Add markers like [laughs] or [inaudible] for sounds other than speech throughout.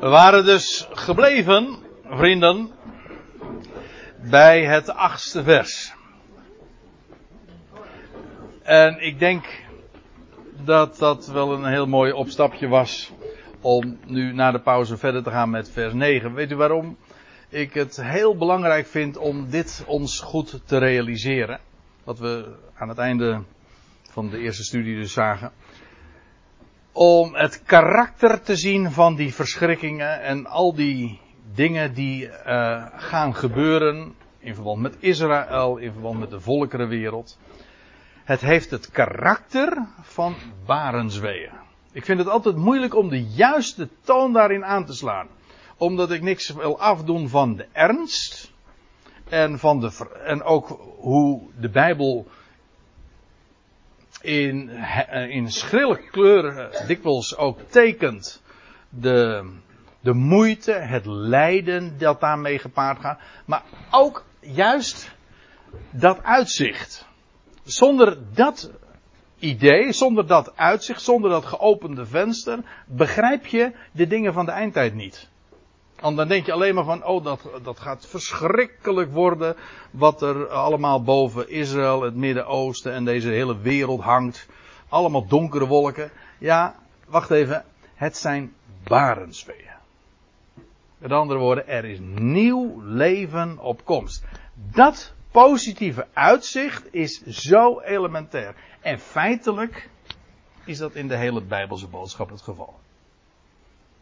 We waren dus gebleven, vrienden, bij het achtste vers. En ik denk dat dat wel een heel mooi opstapje was om nu na de pauze verder te gaan met vers 9. Weet u waarom ik het heel belangrijk vind om dit ons goed te realiseren? Wat we aan het einde van de eerste studie dus zagen om het karakter te zien van die verschrikkingen en al die dingen die uh, gaan gebeuren in verband met Israël, in verband met de volkerenwereld. Het heeft het karakter van barensweeën. Ik vind het altijd moeilijk om de juiste toon daarin aan te slaan. Omdat ik niks wil afdoen van de ernst. En, van de, en ook hoe de Bijbel in, eh, in schrille kleuren eh, dikwijls ook tekent de, de moeite, het lijden dat daarmee gepaard gaat. Maar ook juist dat uitzicht. Zonder dat idee, zonder dat uitzicht, zonder dat geopende venster, begrijp je de dingen van de eindtijd niet. Want dan denk je alleen maar van, oh, dat, dat gaat verschrikkelijk worden. Wat er allemaal boven Israël, het Midden-Oosten en deze hele wereld hangt. Allemaal donkere wolken. Ja, wacht even. Het zijn barensveeën. Met andere woorden, er is nieuw leven op komst. Dat positieve uitzicht is zo elementair. En feitelijk is dat in de hele Bijbelse boodschap het geval.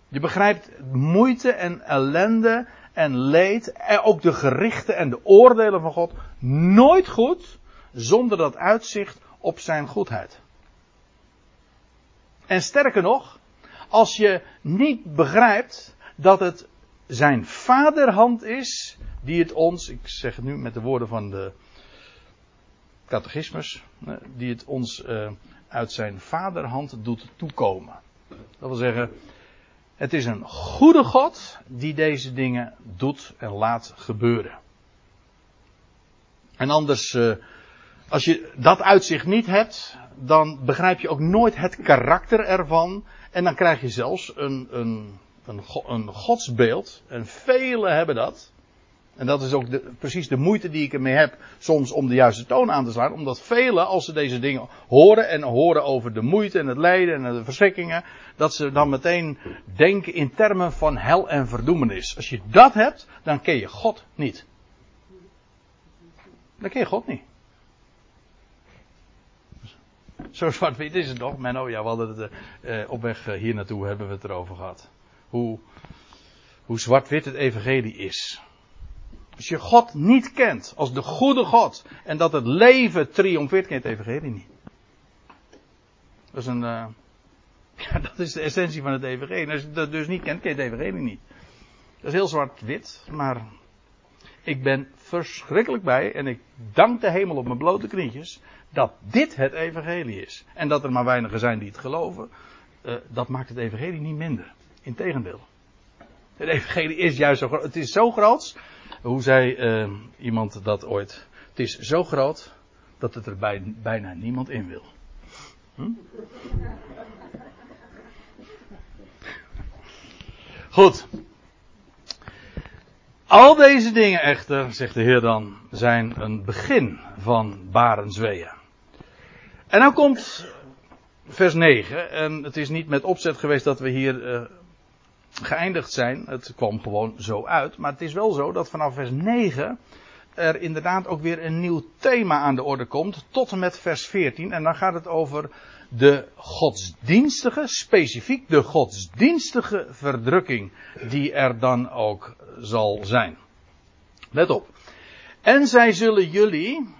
Je begrijpt moeite en ellende en leed, en ook de gerichten en de oordelen van God, nooit goed zonder dat uitzicht op zijn goedheid. En sterker nog, als je niet begrijpt dat het zijn vaderhand is die het ons, ik zeg het nu met de woorden van de catechismus, die het ons uh, uit zijn vaderhand doet toekomen. Dat wil zeggen, het is een goede God die deze dingen doet en laat gebeuren. En anders, uh, als je dat uitzicht niet hebt, dan begrijp je ook nooit het karakter ervan. En dan krijg je zelfs een, een, een, een godsbeeld. En velen hebben dat. En dat is ook de, precies de moeite die ik ermee heb soms om de juiste toon aan te slaan. Omdat velen, als ze deze dingen horen en horen over de moeite en het lijden en de verschrikkingen, dat ze dan meteen denken in termen van hel en verdoemenis. Als je dat hebt, dan ken je God niet. Dan ken je God niet. Zo zwart-wit is het toch? Menno, ja, we hadden het uh, op weg hier naartoe hebben we het erover gehad. Hoe, hoe zwart-wit het evangelie is. Als je God niet kent als de goede God en dat het leven triomfeert, ken je het evangelie niet. Dat is een, uh, [laughs] ja, dat is de essentie van het evangelie. Als je dat dus niet kent, ken je het evangelie niet. Dat is heel zwart-wit, maar ik ben verschrikkelijk bij en ik dank de hemel op mijn blote knietjes dat dit het evangelie is. En dat er maar weinigen zijn die het geloven, uh, dat maakt het evangelie niet minder. Integendeel. Het evangelie is juist zo groot. Het is zo groot hoe zei uh, iemand dat ooit? Het is zo groot dat het er bij, bijna niemand in wil. Hm? Goed. Al deze dingen echter, zegt de Heer dan, zijn een begin van barensweeën. En dan komt vers 9. En het is niet met opzet geweest dat we hier uh, geëindigd zijn. Het kwam gewoon zo uit. Maar het is wel zo dat vanaf vers 9 er inderdaad ook weer een nieuw thema aan de orde komt. Tot en met vers 14. En dan gaat het over de godsdienstige, specifiek de godsdienstige verdrukking die er dan ook zal zijn. Let op. En zij zullen jullie,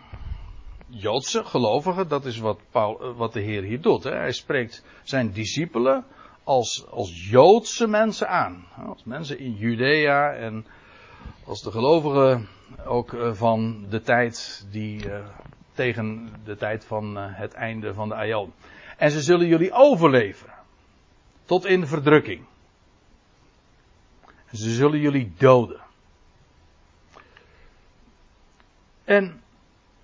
Joodse gelovigen, dat is wat, Paul, wat de Heer hier doet. Hè. Hij spreekt zijn discipelen als, als Joodse mensen aan. Als mensen in Judea en als de gelovigen ook eh, van de tijd die uh, tegen de tijd van uh, het einde van de Aion. En ze zullen jullie overleveren. Tot in verdrukking. Ze zullen jullie doden. En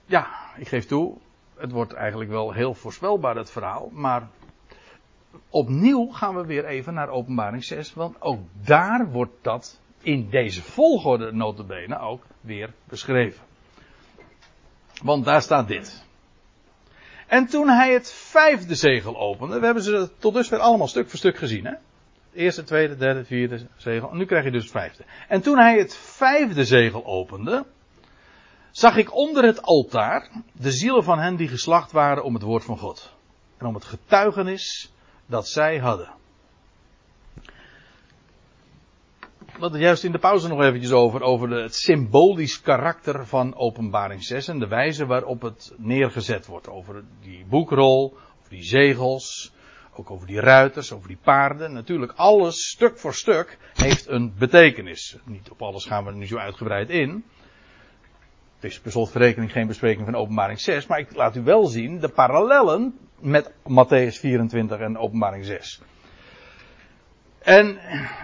ja, ik geef toe, het wordt eigenlijk wel heel voorspelbaar het verhaal, maar opnieuw gaan we weer even naar openbaring 6, want ook daar wordt dat in deze volgorde notabene ook weer beschreven. Want daar staat dit. En toen hij het vijfde zegel opende, we hebben ze tot dusver allemaal stuk voor stuk gezien, hè? Eerste, tweede, derde, vierde zegel. Nu krijg je dus het vijfde. En toen hij het vijfde zegel opende, zag ik onder het altaar de zielen van hen die geslacht waren om het woord van God. En om het getuigenis dat zij hadden. We hadden juist in de pauze nog eventjes over, over het symbolisch karakter van openbaring 6 en de wijze waarop het neergezet wordt. Over die boekrol, over die zegels, ook over die ruiters, over die paarden. Natuurlijk, alles stuk voor stuk heeft een betekenis. Niet op alles gaan we nu zo uitgebreid in. Het is per slotverrekening geen bespreking van openbaring 6, maar ik laat u wel zien de parallellen met Matthäus 24 en openbaring 6. En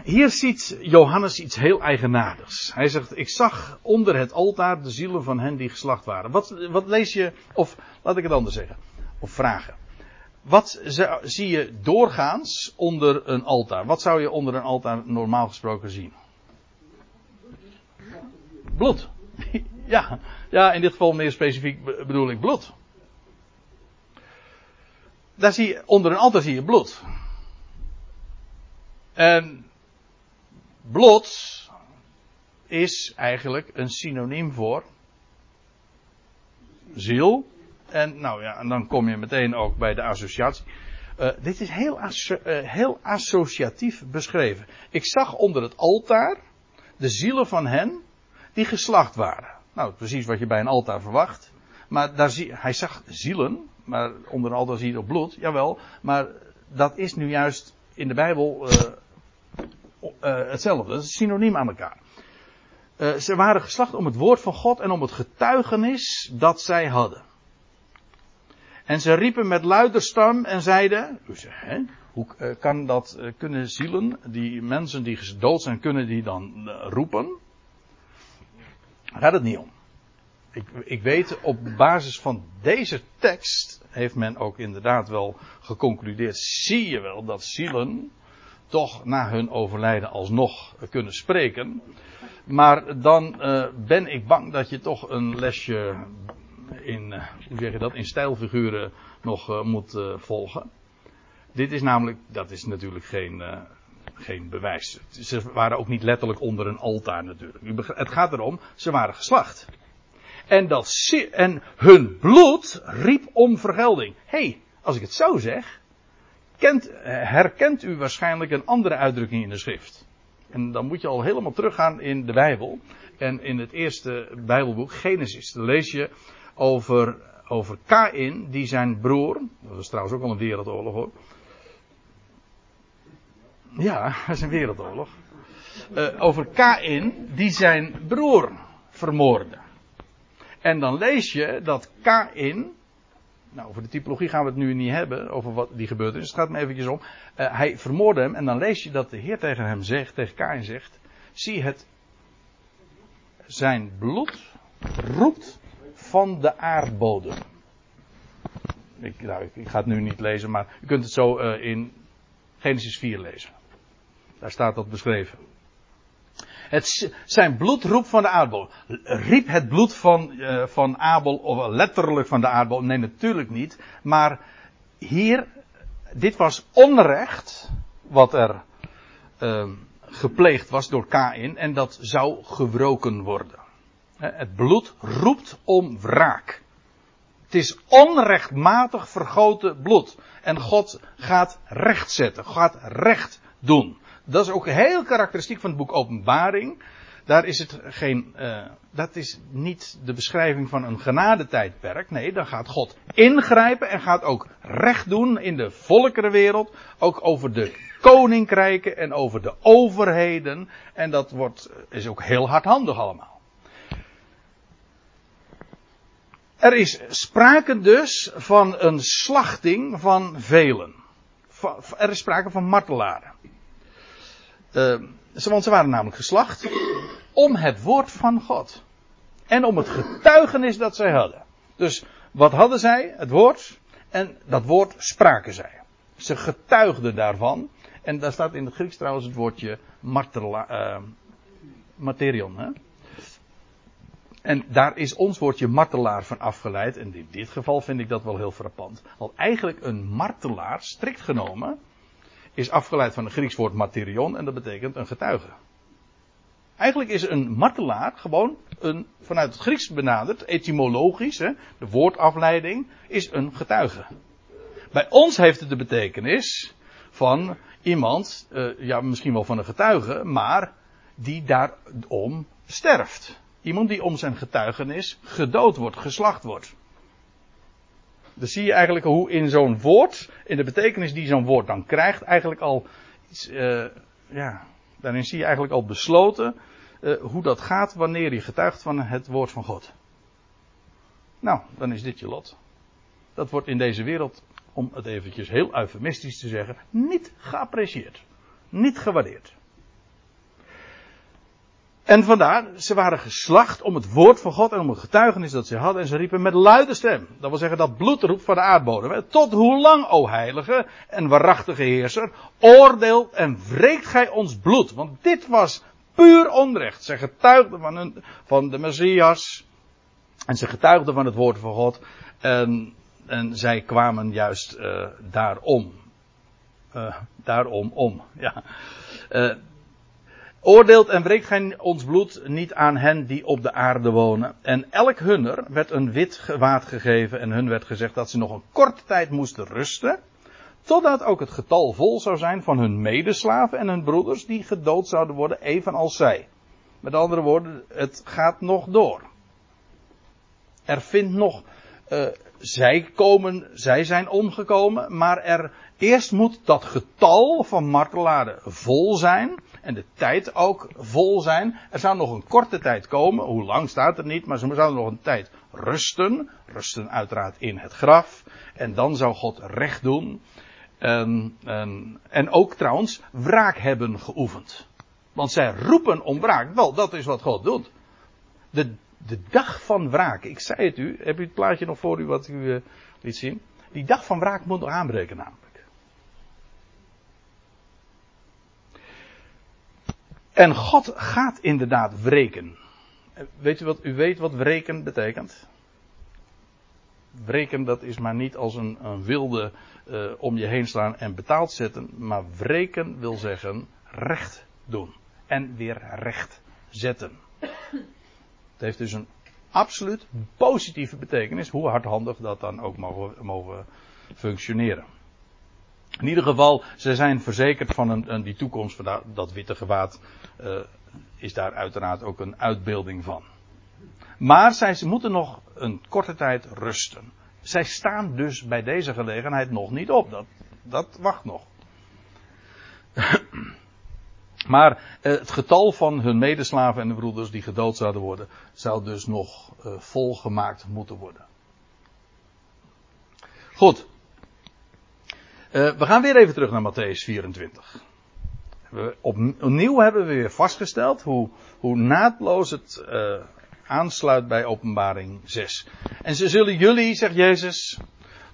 hier ziet Johannes iets heel eigenaardigs. Hij zegt, ik zag onder het altaar de zielen van hen die geslacht waren. Wat, wat lees je, of laat ik het anders zeggen, of vragen. Wat zie je doorgaans onder een altaar? Wat zou je onder een altaar normaal gesproken zien? Bloed. Ja, ja, in dit geval meer specifiek bedoel ik bloed. Daar zie je, onder een altaar zie je bloed. En bloed is eigenlijk een synoniem voor ziel. En nou ja, en dan kom je meteen ook bij de associatie. Uh, dit is heel, uh, heel associatief beschreven. Ik zag onder het altaar de zielen van hen die geslacht waren. Nou, precies wat je bij een altaar verwacht. Maar daar zie, hij zag zielen, maar onder een altaar zie je ook bloed, jawel. Maar dat is nu juist in de Bijbel uh, uh, hetzelfde. Dat is synoniem aan elkaar. Uh, ze waren geslacht om het woord van God en om het getuigenis dat zij hadden. En ze riepen met luider stem en zeiden, hoe kan dat, kunnen zielen, die mensen die gedood zijn, kunnen die dan roepen? Daar het niet om. Ik, ik weet, op basis van deze tekst heeft men ook inderdaad wel geconcludeerd. Zie je wel dat zielen toch na hun overlijden alsnog kunnen spreken. Maar dan uh, ben ik bang dat je toch een lesje in, uh, hoe zeg je dat, in stijlfiguren nog uh, moet volgen. Dit is namelijk, dat is natuurlijk geen, geen bewijs. Ze waren ook niet letterlijk onder een altaar natuurlijk. Het gaat erom, ze waren geslacht. En, dat, en hun bloed riep om vergelding. Hé, hey, als ik het zo zeg, kent, herkent u waarschijnlijk een andere uitdrukking in de schrift. En dan moet je al helemaal teruggaan in de Bijbel. En in het eerste Bijbelboek, Genesis, dan lees je over, over Kain, die zijn broer, dat is trouwens ook al een wereldoorlog hoor. Ja, dat is een wereldoorlog. Uh, over Kain, die zijn broer vermoordde. En dan lees je dat Kain, nou over de typologie gaan we het nu niet hebben, over wat die gebeurd is, het gaat me eventjes om. Uh, hij vermoordde hem en dan lees je dat de Heer tegen hem zegt, tegen Kain zegt, zie het, zijn bloed roept van de aardbodem. Ik, nou, ik, ik, ga het nu niet lezen, maar u kunt het zo uh, in Genesis 4 lezen. Daar staat dat beschreven. Het, zijn bloed roept van de aardbol. Riep het bloed van, uh, van Abel, of letterlijk van de aardbol? Nee, natuurlijk niet. Maar hier, dit was onrecht wat er uh, gepleegd was door Kain en dat zou gewroken worden. Het bloed roept om wraak. Het is onrechtmatig vergoten bloed. En God gaat recht zetten, gaat recht doen. Dat is ook heel karakteristiek van het boek Openbaring. Daar is het geen, uh, dat is niet de beschrijving van een genadetijdperk. Nee, dan gaat God ingrijpen en gaat ook recht doen in de volkerenwereld. Ook over de koninkrijken en over de overheden. En dat wordt, is ook heel hardhandig allemaal. Er is sprake dus van een slachting van velen. Er is sprake van martelaren. Uh, want ze waren namelijk geslacht om het woord van God. En om het getuigenis dat zij hadden. Dus wat hadden zij? Het woord. En dat woord spraken zij. Ze getuigden daarvan. En daar staat in het Grieks trouwens het woordje martela, uh, materion. Hè? En daar is ons woordje martelaar van afgeleid. En in dit geval vind ik dat wel heel frappant. Want eigenlijk een martelaar, strikt genomen, is afgeleid van het Grieks woord materion. En dat betekent een getuige. Eigenlijk is een martelaar gewoon een, vanuit het Grieks benaderd, etymologisch, hè, de woordafleiding, is een getuige. Bij ons heeft het de betekenis van iemand, uh, ja misschien wel van een getuige, maar die daarom sterft. Iemand die om zijn getuigenis gedood wordt, geslacht wordt. Dan zie je eigenlijk hoe in zo'n woord, in de betekenis die zo'n woord dan krijgt, eigenlijk al iets, uh, ja, daarin zie je eigenlijk al besloten uh, hoe dat gaat wanneer je getuigt van het woord van God. Nou, dan is dit je lot. Dat wordt in deze wereld, om het eventjes heel eufemistisch te zeggen, niet geapprecieerd. Niet gewaardeerd. En vandaar, ze waren geslacht om het woord van God en om het getuigenis dat ze hadden. En ze riepen met luide stem. Dat wil zeggen dat bloedroep van de aardbodem. Tot hoe lang, o heilige en waarachtige heerser, oordeelt en wreekt gij ons bloed. Want dit was puur onrecht. Ze getuigden van, hun, van de Messias. En ze getuigden van het woord van God. En, en zij kwamen juist uh, daarom. Uh, daarom om. Ja. Uh, Oordeelt en wreekt gij ons bloed niet aan hen die op de aarde wonen. En elk hunner werd een wit gewaad gegeven en hun werd gezegd dat ze nog een korte tijd moesten rusten. Totdat ook het getal vol zou zijn van hun medeslaven en hun broeders die gedood zouden worden evenals zij. Met andere woorden, het gaat nog door. Er vindt nog, uh, zij komen, zij zijn omgekomen, maar er eerst moet dat getal van martelaren vol zijn en de tijd ook vol zijn. Er zou nog een korte tijd komen, hoe lang staat er niet, maar ze zouden nog een tijd rusten. Rusten uiteraard in het graf. En dan zou God recht doen. En, en, ook trouwens wraak hebben geoefend. Want zij roepen om wraak. Wel, dat is wat God doet. De, de dag van wraak. Ik zei het u. Heb u het plaatje nog voor u wat u uh, liet zien? Die dag van wraak moet nog aanbreken namelijk. En God gaat inderdaad wreken. Weet u wat, u weet wat wreken betekent? Wreken dat is maar niet als een, een wilde uh, om je heen slaan en betaald zetten. Maar wreken wil zeggen recht doen. En weer recht zetten. Het heeft dus een absoluut positieve betekenis. Hoe hardhandig dat dan ook mogen, mogen functioneren. In ieder geval, ze zijn verzekerd van een, een die toekomst van dat, witte gewaad. Uh, is daar uiteraard ook een uitbeelding van. Maar zij moeten nog een korte tijd rusten. Zij staan dus bij deze gelegenheid nog niet op. Dat, dat wacht nog. [clears throat] maar uh, het getal van hun medeslaven en de broeders die gedood zouden worden, zou dus nog uh, volgemaakt moeten worden. Goed. Uh, we gaan weer even terug naar Matthäus 24. We, opnieuw hebben we weer vastgesteld hoe, hoe naadloos het uh, aansluit bij openbaring 6. En ze zullen jullie, zegt Jezus,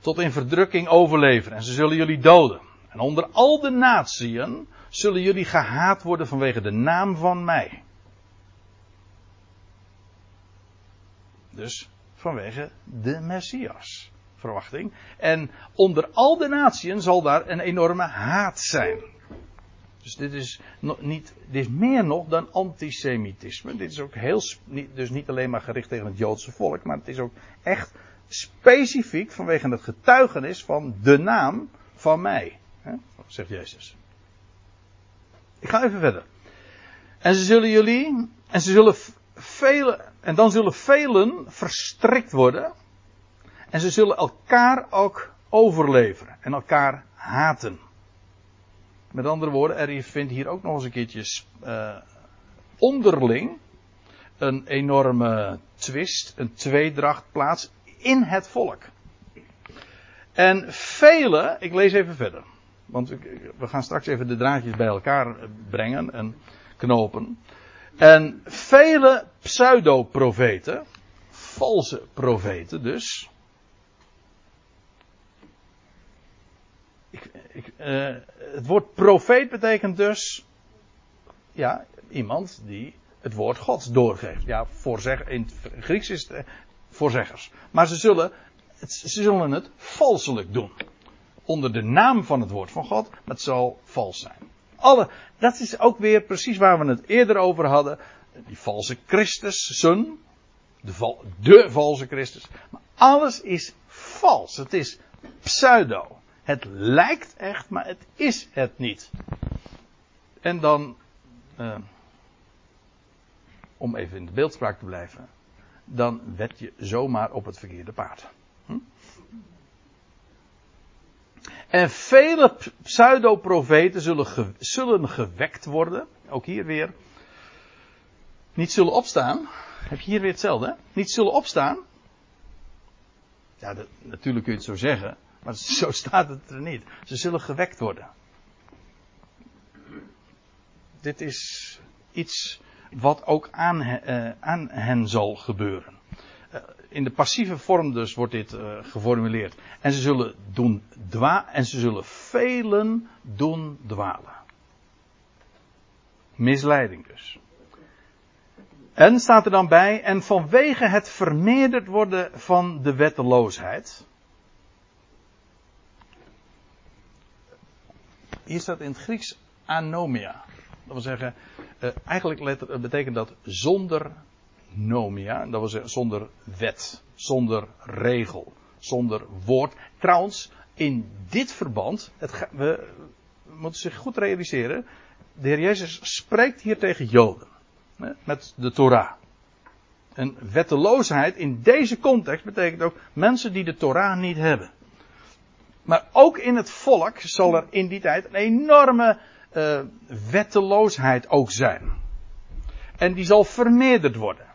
tot in verdrukking overleveren. En ze zullen jullie doden. En onder al de natieën zullen jullie gehaat worden vanwege de naam van mij. Dus vanwege de Messias verwachting. En onder al de natieën zal daar een enorme haat zijn. Dus dit is, niet, dit is meer nog dan antisemitisme. Dit is ook heel, dus niet alleen maar gericht tegen het Joodse volk, maar het is ook echt specifiek vanwege het getuigenis van de naam van mij. Hè, zegt Jezus. Ik ga even verder. En ze zullen jullie, en ze zullen velen, en dan zullen velen verstrikt worden en ze zullen elkaar ook overleveren en elkaar haten. Met andere woorden, er vindt hier ook nog eens een keertje uh, onderling een enorme twist, een tweedracht plaats in het volk. En vele, ik lees even verder, want we gaan straks even de draadjes bij elkaar brengen en knopen. En vele pseudoprofeten, valse profeten dus, ik, uh, het woord profeet betekent dus. Ja, iemand die het woord Gods doorgeeft. Ja, voorzeg, in het Grieks is het voorzeggers. Maar ze zullen, het, ze zullen het valselijk doen. Onder de naam van het woord van God, maar het zal vals zijn. Alle, dat is ook weer precies waar we het eerder over hadden. Die valse Christussen. De, de valse Christus. Maar alles is vals. Het is pseudo. Het lijkt echt, maar het is het niet. En dan, uh, om even in de beeldspraak te blijven, dan wed je zomaar op het verkeerde paard. Hm? En vele pseudoprofeten zullen, zullen gewekt worden. Ook hier weer. Niet zullen opstaan. Heb je hier weer hetzelfde? Hè? Niet zullen opstaan. Ja, natuurlijk kun je het zo zeggen. Maar [laughs] zo staat het er niet. Ze zullen gewekt worden. Dit is iets wat ook aan, uh, aan hen zal gebeuren. Uh, in de passieve vorm dus wordt dit uh, geformuleerd. En ze zullen doen dwa en ze zullen velen doen dwalen. Misleiding dus. En staat er dan bij, en vanwege het vermeerderd worden van de wetteloosheid. Hier staat in het Grieks anomia. Dat wil zeggen, uh, eigenlijk letter, betekent dat zonder nomia. Dat wil zeggen zonder wet, zonder regel, zonder woord. Trouwens, in dit verband, het, we, we moeten zich goed realiseren. De Heer Jezus spreekt hier tegen Joden. Met de Torah. En wetteloosheid in deze context betekent ook mensen die de Torah niet hebben. Maar ook in het volk zal er in die tijd een enorme uh, wetteloosheid ook zijn. En die zal vermeerderd worden.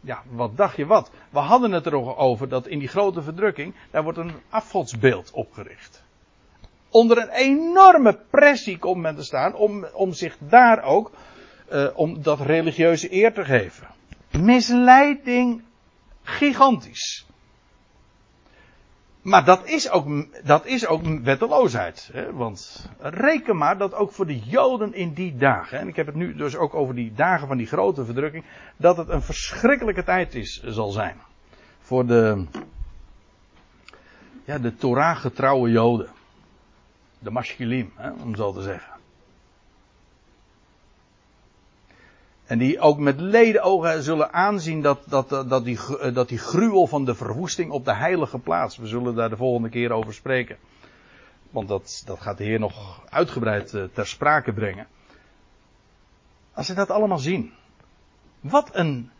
Ja, wat dacht je wat? We hadden het er over dat in die grote verdrukking, daar wordt een afgodsbeeld opgericht. Onder een enorme pressie komt men te staan om, om zich daar ook, uh, om dat religieuze eer te geven. Misleiding gigantisch. Maar dat is ook, dat is ook wetteloosheid. Hè? Want reken maar dat ook voor de Joden in die dagen, en ik heb het nu dus ook over die dagen van die grote verdrukking, dat het een verschrikkelijke tijd is, zal zijn. Voor de, ja, de Torah-getrouwe Joden. De masculim, hè, om zo te zeggen. En die ook met ledenogen zullen aanzien dat, dat, dat, die, dat die gruwel van de verwoesting op de heilige plaats. We zullen daar de volgende keer over spreken. Want dat, dat gaat de Heer nog uitgebreid eh, ter sprake brengen. Als ze dat allemaal zien. Wat een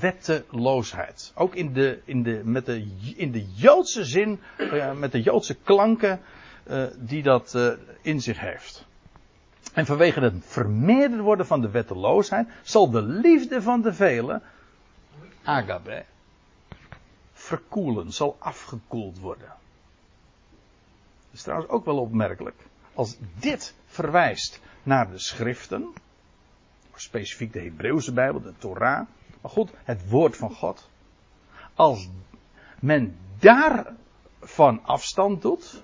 wetteloosheid. Ook in de, in de, met de, in de Joodse zin, uh, met de Joodse klanken die dat in zich heeft. En vanwege het vermeerderd worden van de wetteloosheid zal de liefde van de velen, agape, verkoelen, zal afgekoeld worden. Dat is trouwens ook wel opmerkelijk. Als dit verwijst naar de schriften, specifiek de Hebreeuwse Bijbel, de Torah, maar goed, het woord van God. Als men daarvan afstand doet,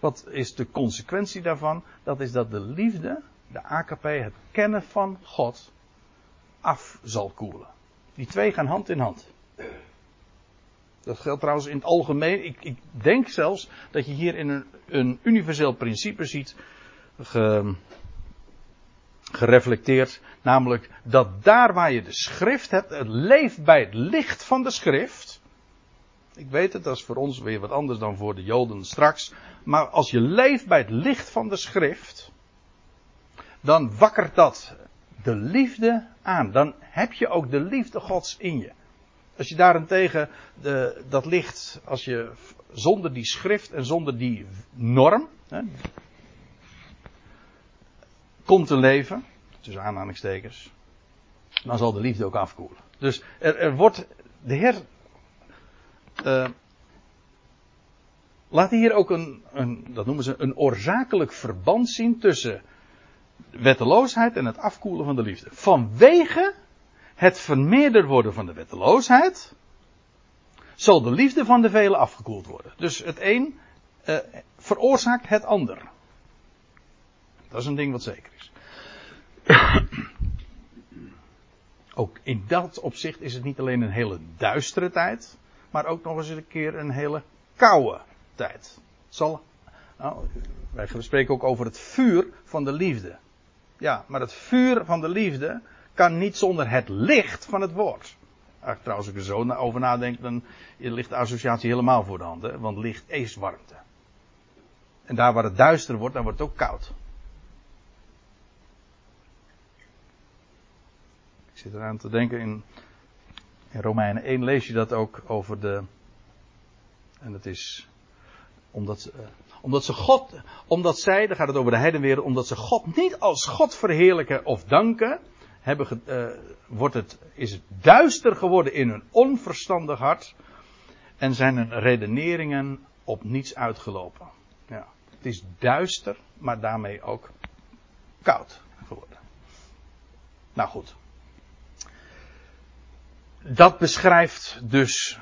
wat is de consequentie daarvan? Dat is dat de liefde, de AKP, het kennen van God, af zal koelen. Die twee gaan hand in hand. Dat geldt trouwens in het algemeen. Ik, ik denk zelfs dat je hier in een, een universeel principe ziet ge, gereflecteerd. Namelijk dat daar waar je de schrift hebt, het leeft bij het licht van de schrift. Ik weet het, dat is voor ons weer wat anders dan voor de Joden straks. Maar als je leeft bij het licht van de schrift, dan wakkert dat de liefde aan. Dan heb je ook de liefde Gods in je. Als je daarentegen de, dat licht, als je zonder die schrift en zonder die norm hè, komt te leven, tussen aanhalingstekens, dan zal de liefde ook afkoelen. Dus er, er wordt, de Heer uh, laat hier ook een, een, dat noemen ze een oorzakelijk verband zien tussen wetteloosheid en het afkoelen van de liefde. Vanwege het vermeerder worden van de wetteloosheid, zal de liefde van de velen afgekoeld worden. Dus het een, uh, veroorzaakt het ander. Dat is een ding wat zeker is. ook in dat opzicht is het niet alleen een hele duistere tijd, maar ook nog eens een keer een hele koude tijd. Zal, nou, wij spreken ook over het vuur van de liefde. Ja, maar het vuur van de liefde kan niet zonder het licht van het woord. Trouwens, als ik er zo over nadenk, dan ligt de associatie helemaal voor de hand. Hè? Want licht is warmte. En daar waar het duister wordt, dan wordt het ook koud. Ik zit eraan te denken, in, in Romeinen 1 lees je dat ook over de. En dat is omdat, uh, omdat ze God, omdat zij, dan gaat het over de heidenwereld, omdat ze God niet als God verheerlijken of danken, hebben, uh, wordt het, is het duister geworden in hun onverstandig hart en zijn hun redeneringen op niets uitgelopen. Ja. Het is duister, maar daarmee ook koud geworden. Nou goed. Dat beschrijft dus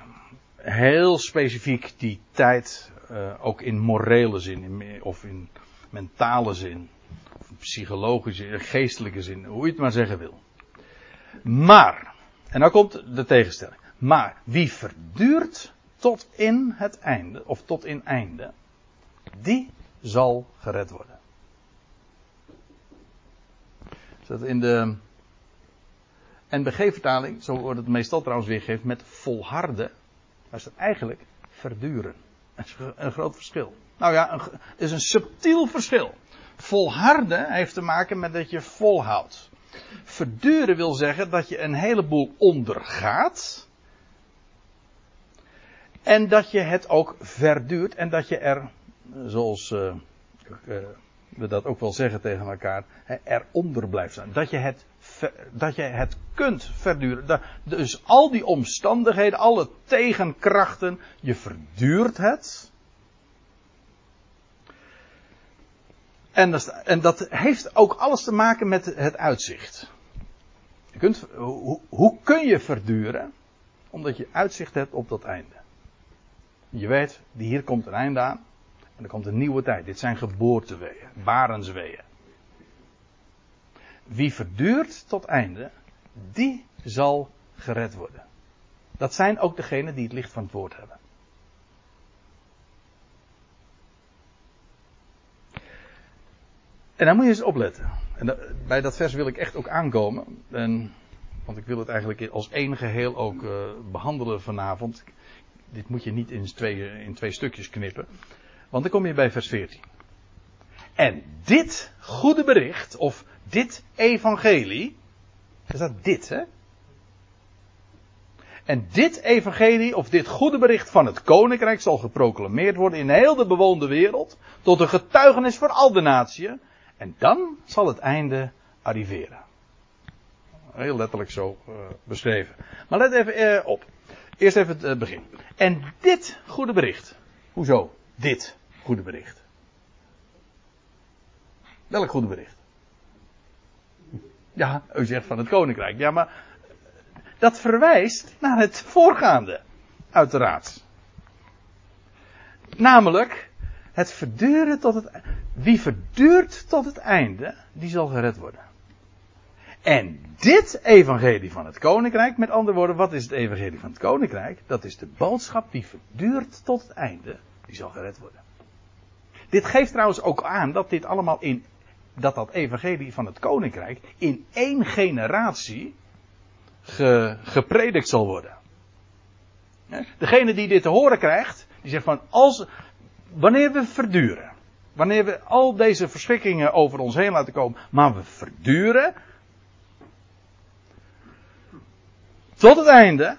heel specifiek die tijd, uh, ook in morele zin, in, of in mentale zin, of psychologische, geestelijke zin, hoe je het maar zeggen wil. Maar, en dan komt de tegenstelling. Maar wie verduurt tot in het einde, of tot in einde, die zal gered worden. Dat in de NBG-vertaling, zo wordt het meestal trouwens weergegeven met volharden, maar is dat eigenlijk verduren. Dat is een groot verschil. Nou ja, het is een subtiel verschil. Volharden heeft te maken met dat je volhoudt. Verduren wil zeggen dat je een heleboel ondergaat. En dat je het ook verduurt en dat je er, zoals uh, uh, we dat ook wel zeggen tegen elkaar, eronder blijft staan. Dat je het, dat je het kunt verduren. Dus al die omstandigheden, alle tegenkrachten, je verduurt het. En dat, en dat heeft ook alles te maken met het uitzicht. Je kunt, hoe, hoe kun je verduren? Omdat je uitzicht hebt op dat einde. Je weet, hier komt een einde aan. En er komt een nieuwe tijd. Dit zijn geboorteweeën, barensweeën. Wie verduurt tot einde, die zal gered worden. Dat zijn ook degenen die het licht van het woord hebben. En dan moet je eens opletten. En bij dat vers wil ik echt ook aankomen. En, want ik wil het eigenlijk als één geheel ook uh, behandelen vanavond. Dit moet je niet twee, in twee stukjes knippen. Want dan kom je bij vers 14. En dit goede bericht, of dit evangelie. Er staat dit, hè? En dit evangelie, of dit goede bericht van het koninkrijk, zal geproclameerd worden in heel de bewoonde wereld. Tot een getuigenis voor al de natieën. En dan zal het einde arriveren. Heel letterlijk zo uh, beschreven. Maar let even uh, op. Eerst even het uh, begin. En dit goede bericht. Hoezo? Dit goede bericht. Welk goede bericht? Ja, u zegt van het koninkrijk. Ja, maar dat verwijst naar het voorgaande. Uiteraard. Namelijk het verduren tot het. Wie verduurt tot het einde, die zal gered worden. En dit evangelie van het koninkrijk, met andere woorden, wat is het evangelie van het koninkrijk? Dat is de boodschap die verduurt tot het einde, die zal gered worden. Dit geeft trouwens ook aan dat dit allemaal in, dat dat evangelie van het koninkrijk in één generatie ge, gepredikt zal worden. Degene die dit te horen krijgt, die zegt van, als, wanneer we verduren, wanneer we al deze verschrikkingen over ons heen laten komen, maar we verduren, tot het einde,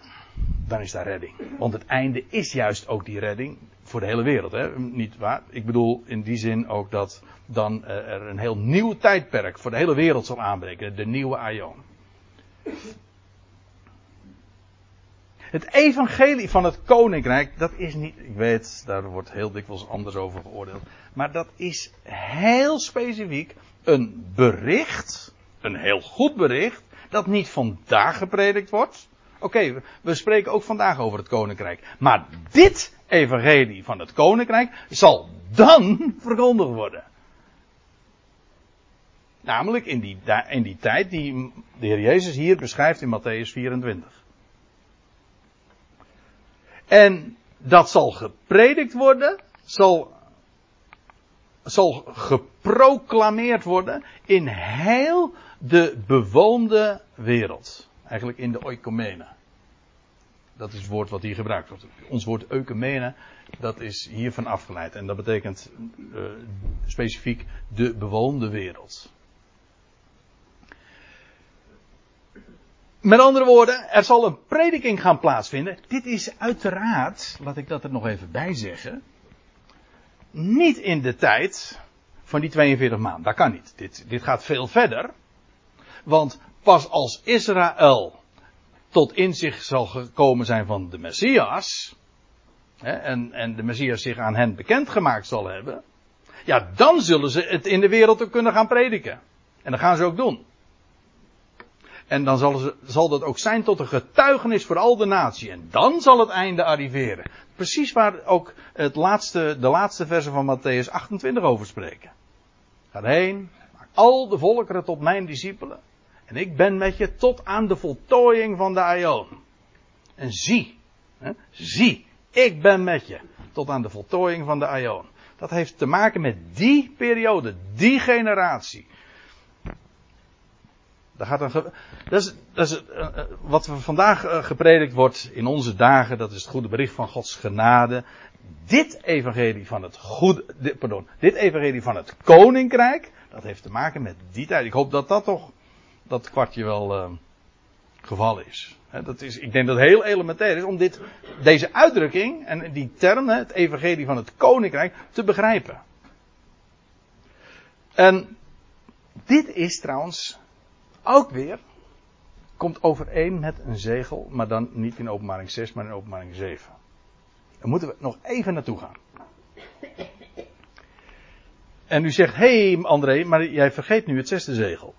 dan is daar redding. Want het einde is juist ook die redding voor de hele wereld. Hè? Niet waar? Ik bedoel in die zin ook dat dan eh, er een heel nieuw tijdperk voor de hele wereld zal aanbreken. De nieuwe Aion. Het evangelie van het koninkrijk, dat is niet, ik weet, daar wordt heel dikwijls anders over geoordeeld. Maar dat is heel specifiek een bericht, een heel goed bericht, dat niet vandaag gepredikt wordt. Oké, we spreken ook vandaag over het koninkrijk. Maar dit evangelie van het koninkrijk zal dan [laughs] verkondigd worden. Namelijk in die, in die tijd die de Heer Jezus hier beschrijft in Matthäus 24. En dat zal gepredikt worden, zal, zal geproclameerd worden in heel de bewoonde wereld. Eigenlijk in de oikomene. Dat is het woord wat hier gebruikt wordt. Ons woord eukumene, dat is hiervan afgeleid. En dat betekent uh, specifiek de bewoonde wereld. Met andere woorden, er zal een prediking gaan plaatsvinden. Dit is uiteraard, laat ik dat er nog even bij zeggen, niet in de tijd van die 42 maanden. Dat kan niet. Dit, dit gaat veel verder. Want pas als Israël tot inzicht zal gekomen zijn van de Messias, hè, en, en de Messias zich aan hen bekendgemaakt zal hebben, ja, dan zullen ze het in de wereld ook kunnen gaan prediken. En dat gaan ze ook doen. En dan zal, ze, zal dat ook zijn tot een getuigenis voor al de natie. En dan zal het einde arriveren. Precies waar ook het laatste, de laatste versen van Matthäus 28 over spreken. Ga heen, maak al de volkeren tot mijn discipelen. En ik ben met je tot aan de voltooiing van de aion. En zie, hè, zie, ik ben met je tot aan de voltooiing van de aion. Dat heeft te maken met die periode, die generatie. Daar gaat een dat is, dat is uh, wat we vandaag uh, gepredikt wordt in onze dagen. Dat is het goede bericht van Gods genade. Dit evangelie van het goede, pardon, dit evangelie van het koninkrijk. Dat heeft te maken met die tijd. Ik hoop dat dat toch, dat kwartje wel uh, geval is. Dat is. Ik denk dat het heel elementair is om dit, deze uitdrukking en die term, het evangelie van het koninkrijk, te begrijpen. En dit is trouwens ook weer komt overeen met een zegel, maar dan niet in openbaring 6, maar in openbaring 7. Daar moeten we nog even naartoe gaan. En u zegt, hé hey André, maar jij vergeet nu het zesde zegel.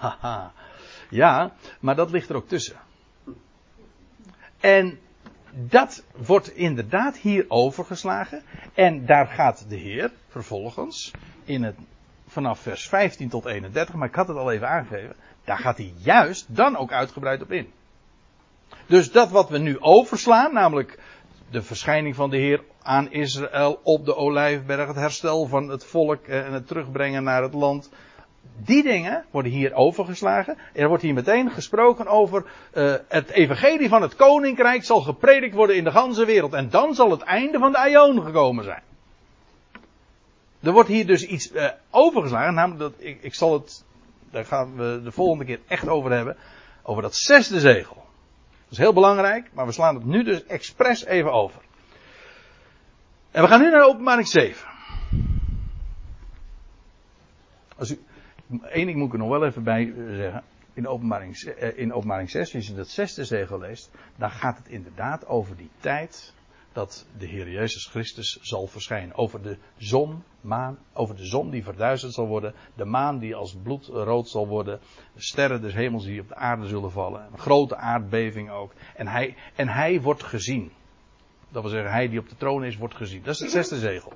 Haha, ja, maar dat ligt er ook tussen. En dat wordt inderdaad hier overgeslagen. En daar gaat de Heer vervolgens in het vanaf vers 15 tot 31, maar ik had het al even aangegeven. Daar gaat hij juist dan ook uitgebreid op in. Dus dat wat we nu overslaan, namelijk de verschijning van de Heer aan Israël op de Olijfberg, het herstel van het volk en het terugbrengen naar het land. Die dingen worden hier overgeslagen. Er wordt hier meteen gesproken over uh, het evangelie van het koninkrijk zal gepredikt worden in de ganse wereld. En dan zal het einde van de Aion gekomen zijn. Er wordt hier dus iets uh, overgeslagen, namelijk dat, ik, ik zal het, daar gaan we de volgende keer echt over hebben, over dat zesde zegel. Dat is heel belangrijk, maar we slaan het nu dus expres even over. En we gaan nu naar openbaring 7. Als u, één ding moet ik er nog wel even bij eh, zeggen. In openbaring, eh, in openbaring 6, als je dat zesde zegel leest, dan gaat het inderdaad over die tijd dat de Heer Jezus Christus zal verschijnen. Over de zon, maan, over de zon die verduisterd zal worden, de maan die als bloedrood zal worden, de sterren des hemels die op de aarde zullen vallen, een grote aardbeving ook. En hij, en hij wordt gezien. Dat wil zeggen, hij die op de troon is, wordt gezien. Dat is het zesde zegel.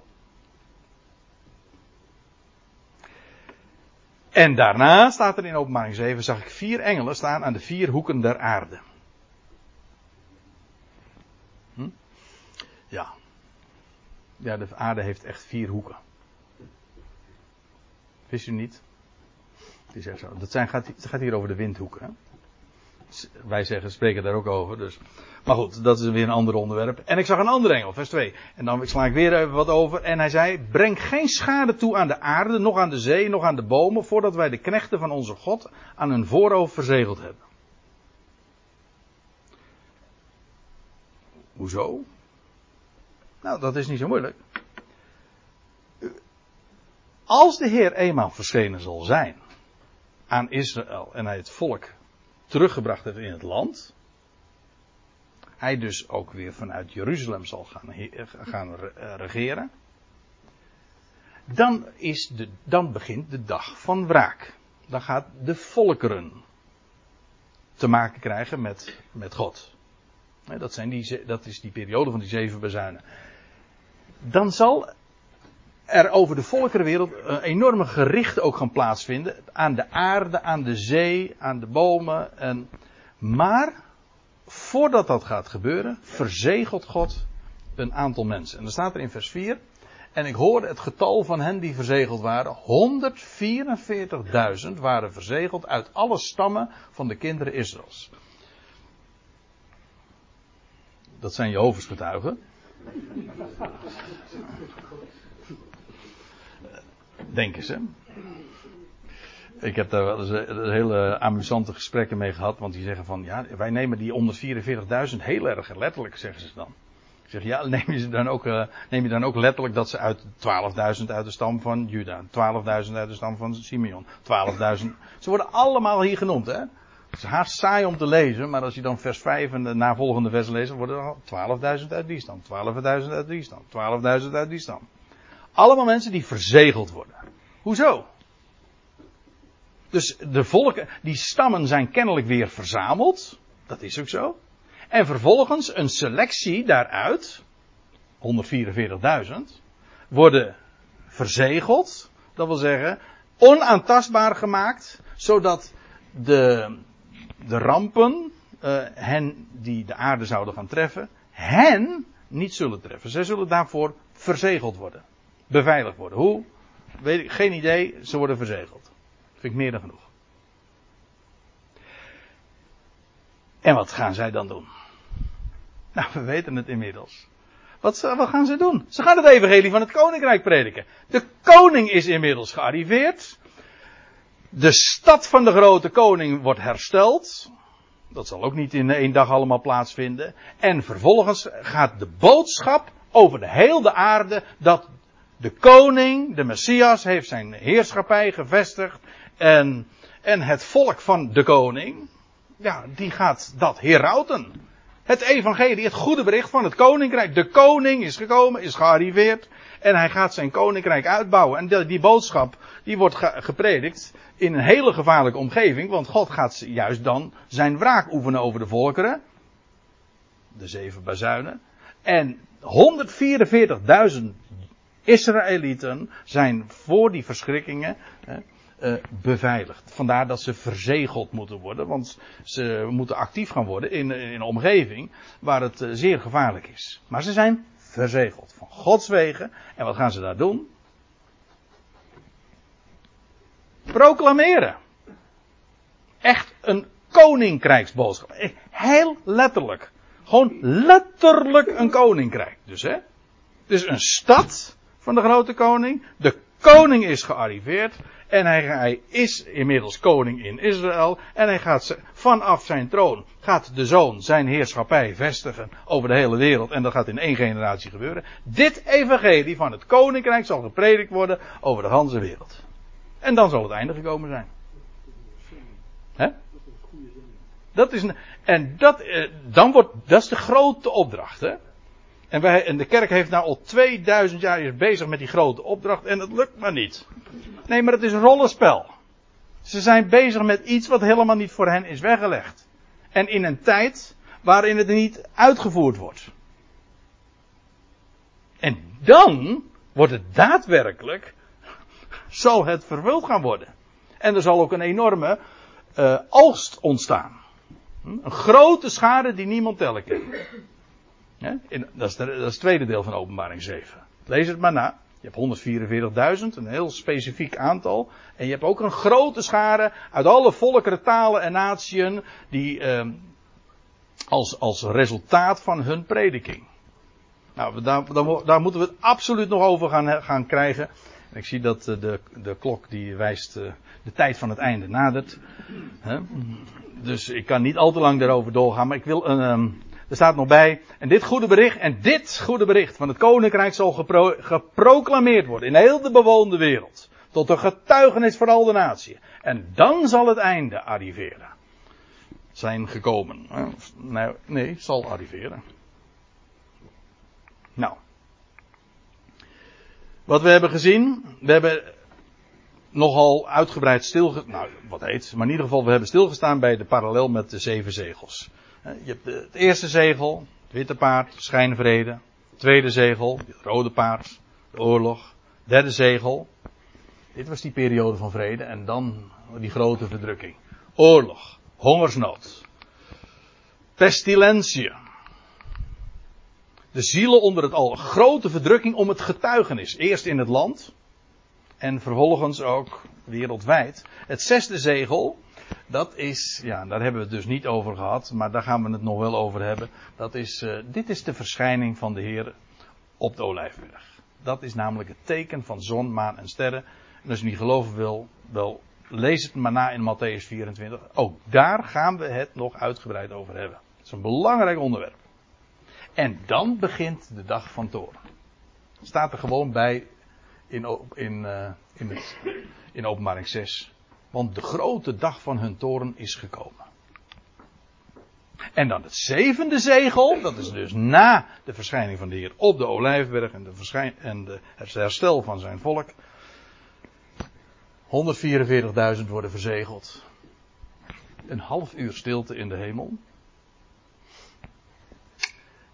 En daarna staat er in openbaring 7, zag ik vier engelen staan aan de vier hoeken der aarde. Ja. Ja, de aarde heeft echt vier hoeken. Wist u niet? Het is echt zo. Dat zijn, gaat, het gaat hier over de windhoeken. Hè? Wij zeggen, spreken daar ook over. Dus. Maar goed, dat is weer een ander onderwerp. En ik zag een andere engel, vers 2. En dan sla ik weer even wat over. En hij zei: Breng geen schade toe aan de aarde, nog aan de zee, nog aan de bomen, voordat wij de knechten van onze God aan hun voorhoofd verzegeld hebben. Hoezo? Nou, dat is niet zo moeilijk. Als de Heer eenmaal verschenen zal zijn aan Israël en hij het volk teruggebracht heeft in het land, hij dus ook weer vanuit Jeruzalem zal gaan, gaan regeren, dan, is de, dan begint de dag van wraak. Dan gaat de volkeren te maken krijgen met, met God. Dat, zijn die, dat is die periode van die zeven bezuinen. Dan zal er over de volkerenwereld een enorme gericht ook gaan plaatsvinden. Aan de aarde, aan de zee, aan de bomen. En, maar voordat dat gaat gebeuren, verzegelt God een aantal mensen. En dan staat er in vers 4. En ik hoorde het getal van hen die verzegeld waren. 144.000 waren verzegeld uit alle stammen van de kinderen Israëls. Dat zijn Jehovah's getuigen. Denken ze. Ik heb daar wel eens eh, hele amusante gesprekken mee gehad. Want die zeggen van, ja, wij nemen die 144.000 heel erg letterlijk, zeggen ze dan. Ik zeg, ja, [laughs] neem je, dan ook, uh, neem je dan ook letterlijk dat ze uit 12.000 uit de stam van Juda, 12.000 uit de stam van Simeon, 12.000. Ze worden allemaal hier genoemd, hè. Het is haast saai om te lezen, maar als je dan vers 5 en de navolgende vers leest, worden er 12.000 uit die stam, 12.000 uit die stam, 12.000 uit die stam. Allemaal mensen die verzegeld worden. Hoezo? Dus de volken, die stammen zijn kennelijk weer verzameld. Dat is ook zo. En vervolgens een selectie daaruit, 144.000, worden verzegeld. Dat wil zeggen, onaantastbaar gemaakt, zodat de, de rampen, uh, hen die de aarde zouden gaan treffen, hen niet zullen treffen. Zij zullen daarvoor verzegeld worden. Beveiligd worden. Hoe? Geen idee, ze worden verzegeld. Vind ik meer dan genoeg. En wat gaan zij dan doen? Nou, we weten het inmiddels. Wat, wat, gaan ze doen? Ze gaan het evangelie van het koninkrijk prediken. De koning is inmiddels gearriveerd. De stad van de grote koning wordt hersteld. Dat zal ook niet in één dag allemaal plaatsvinden. En vervolgens gaat de boodschap over de hele aarde dat de koning, de Messias, heeft zijn heerschappij gevestigd. En, en het volk van de koning, ja, die gaat dat herauten. Het evangelie, het goede bericht van het koninkrijk. De koning is gekomen, is gearriveerd. En hij gaat zijn koninkrijk uitbouwen. En die, die boodschap, die wordt gepredikt in een hele gevaarlijke omgeving. Want God gaat juist dan zijn wraak oefenen over de volkeren. De zeven bazuinen. En 144.000 Israëlieten zijn voor die verschrikkingen uh, beveiligd. Vandaar dat ze verzegeld moeten worden, want ze moeten actief gaan worden in, in een omgeving waar het uh, zeer gevaarlijk is. Maar ze zijn verzegeld van Gods wegen. En wat gaan ze daar doen? Proclameren. Echt een koninkrijksboodschap. Eh, heel letterlijk. Gewoon letterlijk een koninkrijk. Dus hè. Dus een stad van de grote koning. De koning is gearriveerd. En hij, is inmiddels koning in Israël. En hij gaat vanaf zijn troon, gaat de zoon zijn heerschappij vestigen over de hele wereld. En dat gaat in één generatie gebeuren. Dit evangelie van het koninkrijk zal gepredikt worden over de hele wereld. En dan zal het einde gekomen zijn. Hè? Dat is, en dat, eh, dan wordt, dat is de grote opdracht. Hè? En, wij, de kerk heeft nou al 2000 jaar bezig met die grote opdracht en het lukt maar niet. Nee, maar het is een rollenspel. Ze zijn bezig met iets wat helemaal niet voor hen is weggelegd. En in een tijd waarin het niet uitgevoerd wordt. En dan wordt het daadwerkelijk, zal het vervuld gaan worden. En er zal ook een enorme uh, oogst ontstaan. Een grote schade die niemand tellen kan. Dat, is dat is het tweede deel van openbaring 7. Lees het maar na. Je hebt 144.000, een heel specifiek aantal. En je hebt ook een grote schare uit alle volkeren, talen en natieën. Die eh, als, als resultaat van hun prediking. Nou, daar, daar, daar, moeten we het absoluut nog over gaan, gaan krijgen. Ik zie dat de, de klok die wijst uh, de tijd van het einde nadert. Dus ik kan niet al te lang daarover doorgaan. Maar ik wil een, um, er staat nog bij, en dit goede bericht, en dit goede bericht van het koninkrijk zal gepro geproclameerd worden in heel de bewoonde wereld. Tot een getuigenis voor al de natie. En dan zal het einde arriveren. Zijn gekomen. Nee, nee, zal arriveren. Nou. Wat we hebben gezien, we hebben nogal uitgebreid stilgestaan, nou wat heet, maar in ieder geval we hebben stilgestaan bij de parallel met de zeven zegels Je hebt het eerste zegel, het witte paard, schijnvrede. Tweede zegel, het rode paard, de oorlog. Derde zegel, dit was die periode van vrede. En dan die grote verdrukking. Oorlog, hongersnood, pestilentie. De zielen onder het al grote verdrukking om het getuigenis. Eerst in het land en vervolgens ook wereldwijd. Het zesde zegel, dat is, ja, daar hebben we het dus niet over gehad, maar daar gaan we het nog wel over hebben. Dat is, uh, dit is de verschijning van de Heer op de Olijfberg. Dat is namelijk het teken van zon, maan en sterren. En als je niet geloven wil, wel lees het maar na in Matthäus 24. Ook daar gaan we het nog uitgebreid over hebben. Het is een belangrijk onderwerp. En dan begint de dag van toren. Staat er gewoon bij in, in, uh, in, in openbaring 6. Want de grote dag van hun toren is gekomen. En dan het zevende zegel, dat is dus na de verschijning van de Heer op de Olijfberg en, de verschijn, en de, het herstel van zijn volk. 144.000 worden verzegeld. Een half uur stilte in de hemel.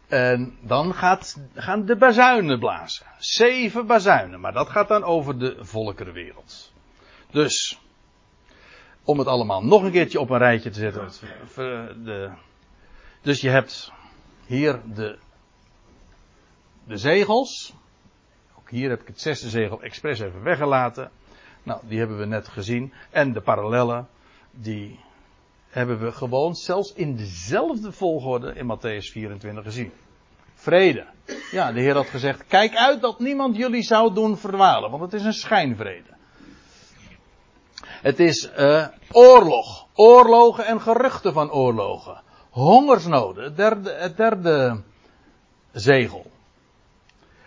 En dan gaat, gaan de bazuinen blazen. Zeven bazuinen, maar dat gaat dan over de volkerenwereld. Dus, om het allemaal nog een keertje op een rijtje te zetten. De, dus je hebt hier de, de zegels. Ook hier heb ik het zesde zegel expres even weggelaten. Nou, die hebben we net gezien. En de parallellen, die hebben we gewoon zelfs in dezelfde volgorde in Matthäus 24 gezien. Vrede. Ja, de Heer had gezegd: Kijk uit dat niemand jullie zou doen verdwalen, want het is een schijnvrede. Het is uh, oorlog. Oorlogen en geruchten van oorlogen. Hongersnoden. Het derde, het derde zegel.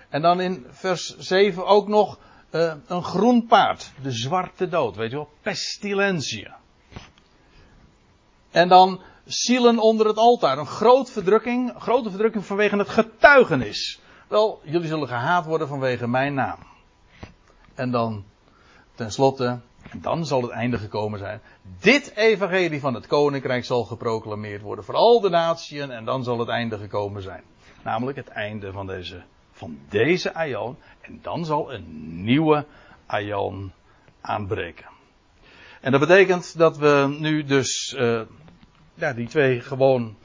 En dan in vers 7 ook nog uh, een groen paard. De zwarte dood. Weet je wel? Pestilentie. En dan zielen onder het altaar. Een groot verdrukking, grote verdrukking vanwege het getuigenis. Wel, jullie zullen gehaat worden vanwege mijn naam. En dan, tenslotte, en dan zal het einde gekomen zijn. Dit evangelie van het koninkrijk zal geproclameerd worden voor al de naties en dan zal het einde gekomen zijn. Namelijk het einde van deze, van deze aion. En dan zal een nieuwe aion aanbreken. En dat betekent dat we nu dus uh, ja, die twee gewoon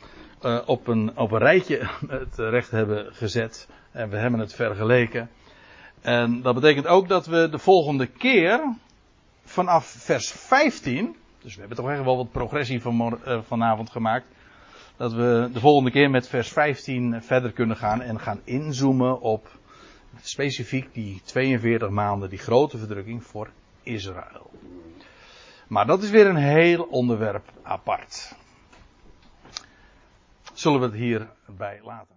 uh, op, een, op een rijtje [laughs] terecht hebben gezet. En we hebben het vergeleken. En dat betekent ook dat we de volgende keer vanaf vers 15. Dus we hebben toch echt wel wat progressie van, uh, vanavond gemaakt. Dat we de volgende keer met vers 15 verder kunnen gaan en gaan inzoomen op specifiek die 42 maanden, die grote verdrukking voor Israël. Maar dat is weer een heel onderwerp apart zullen we het hierbij laten.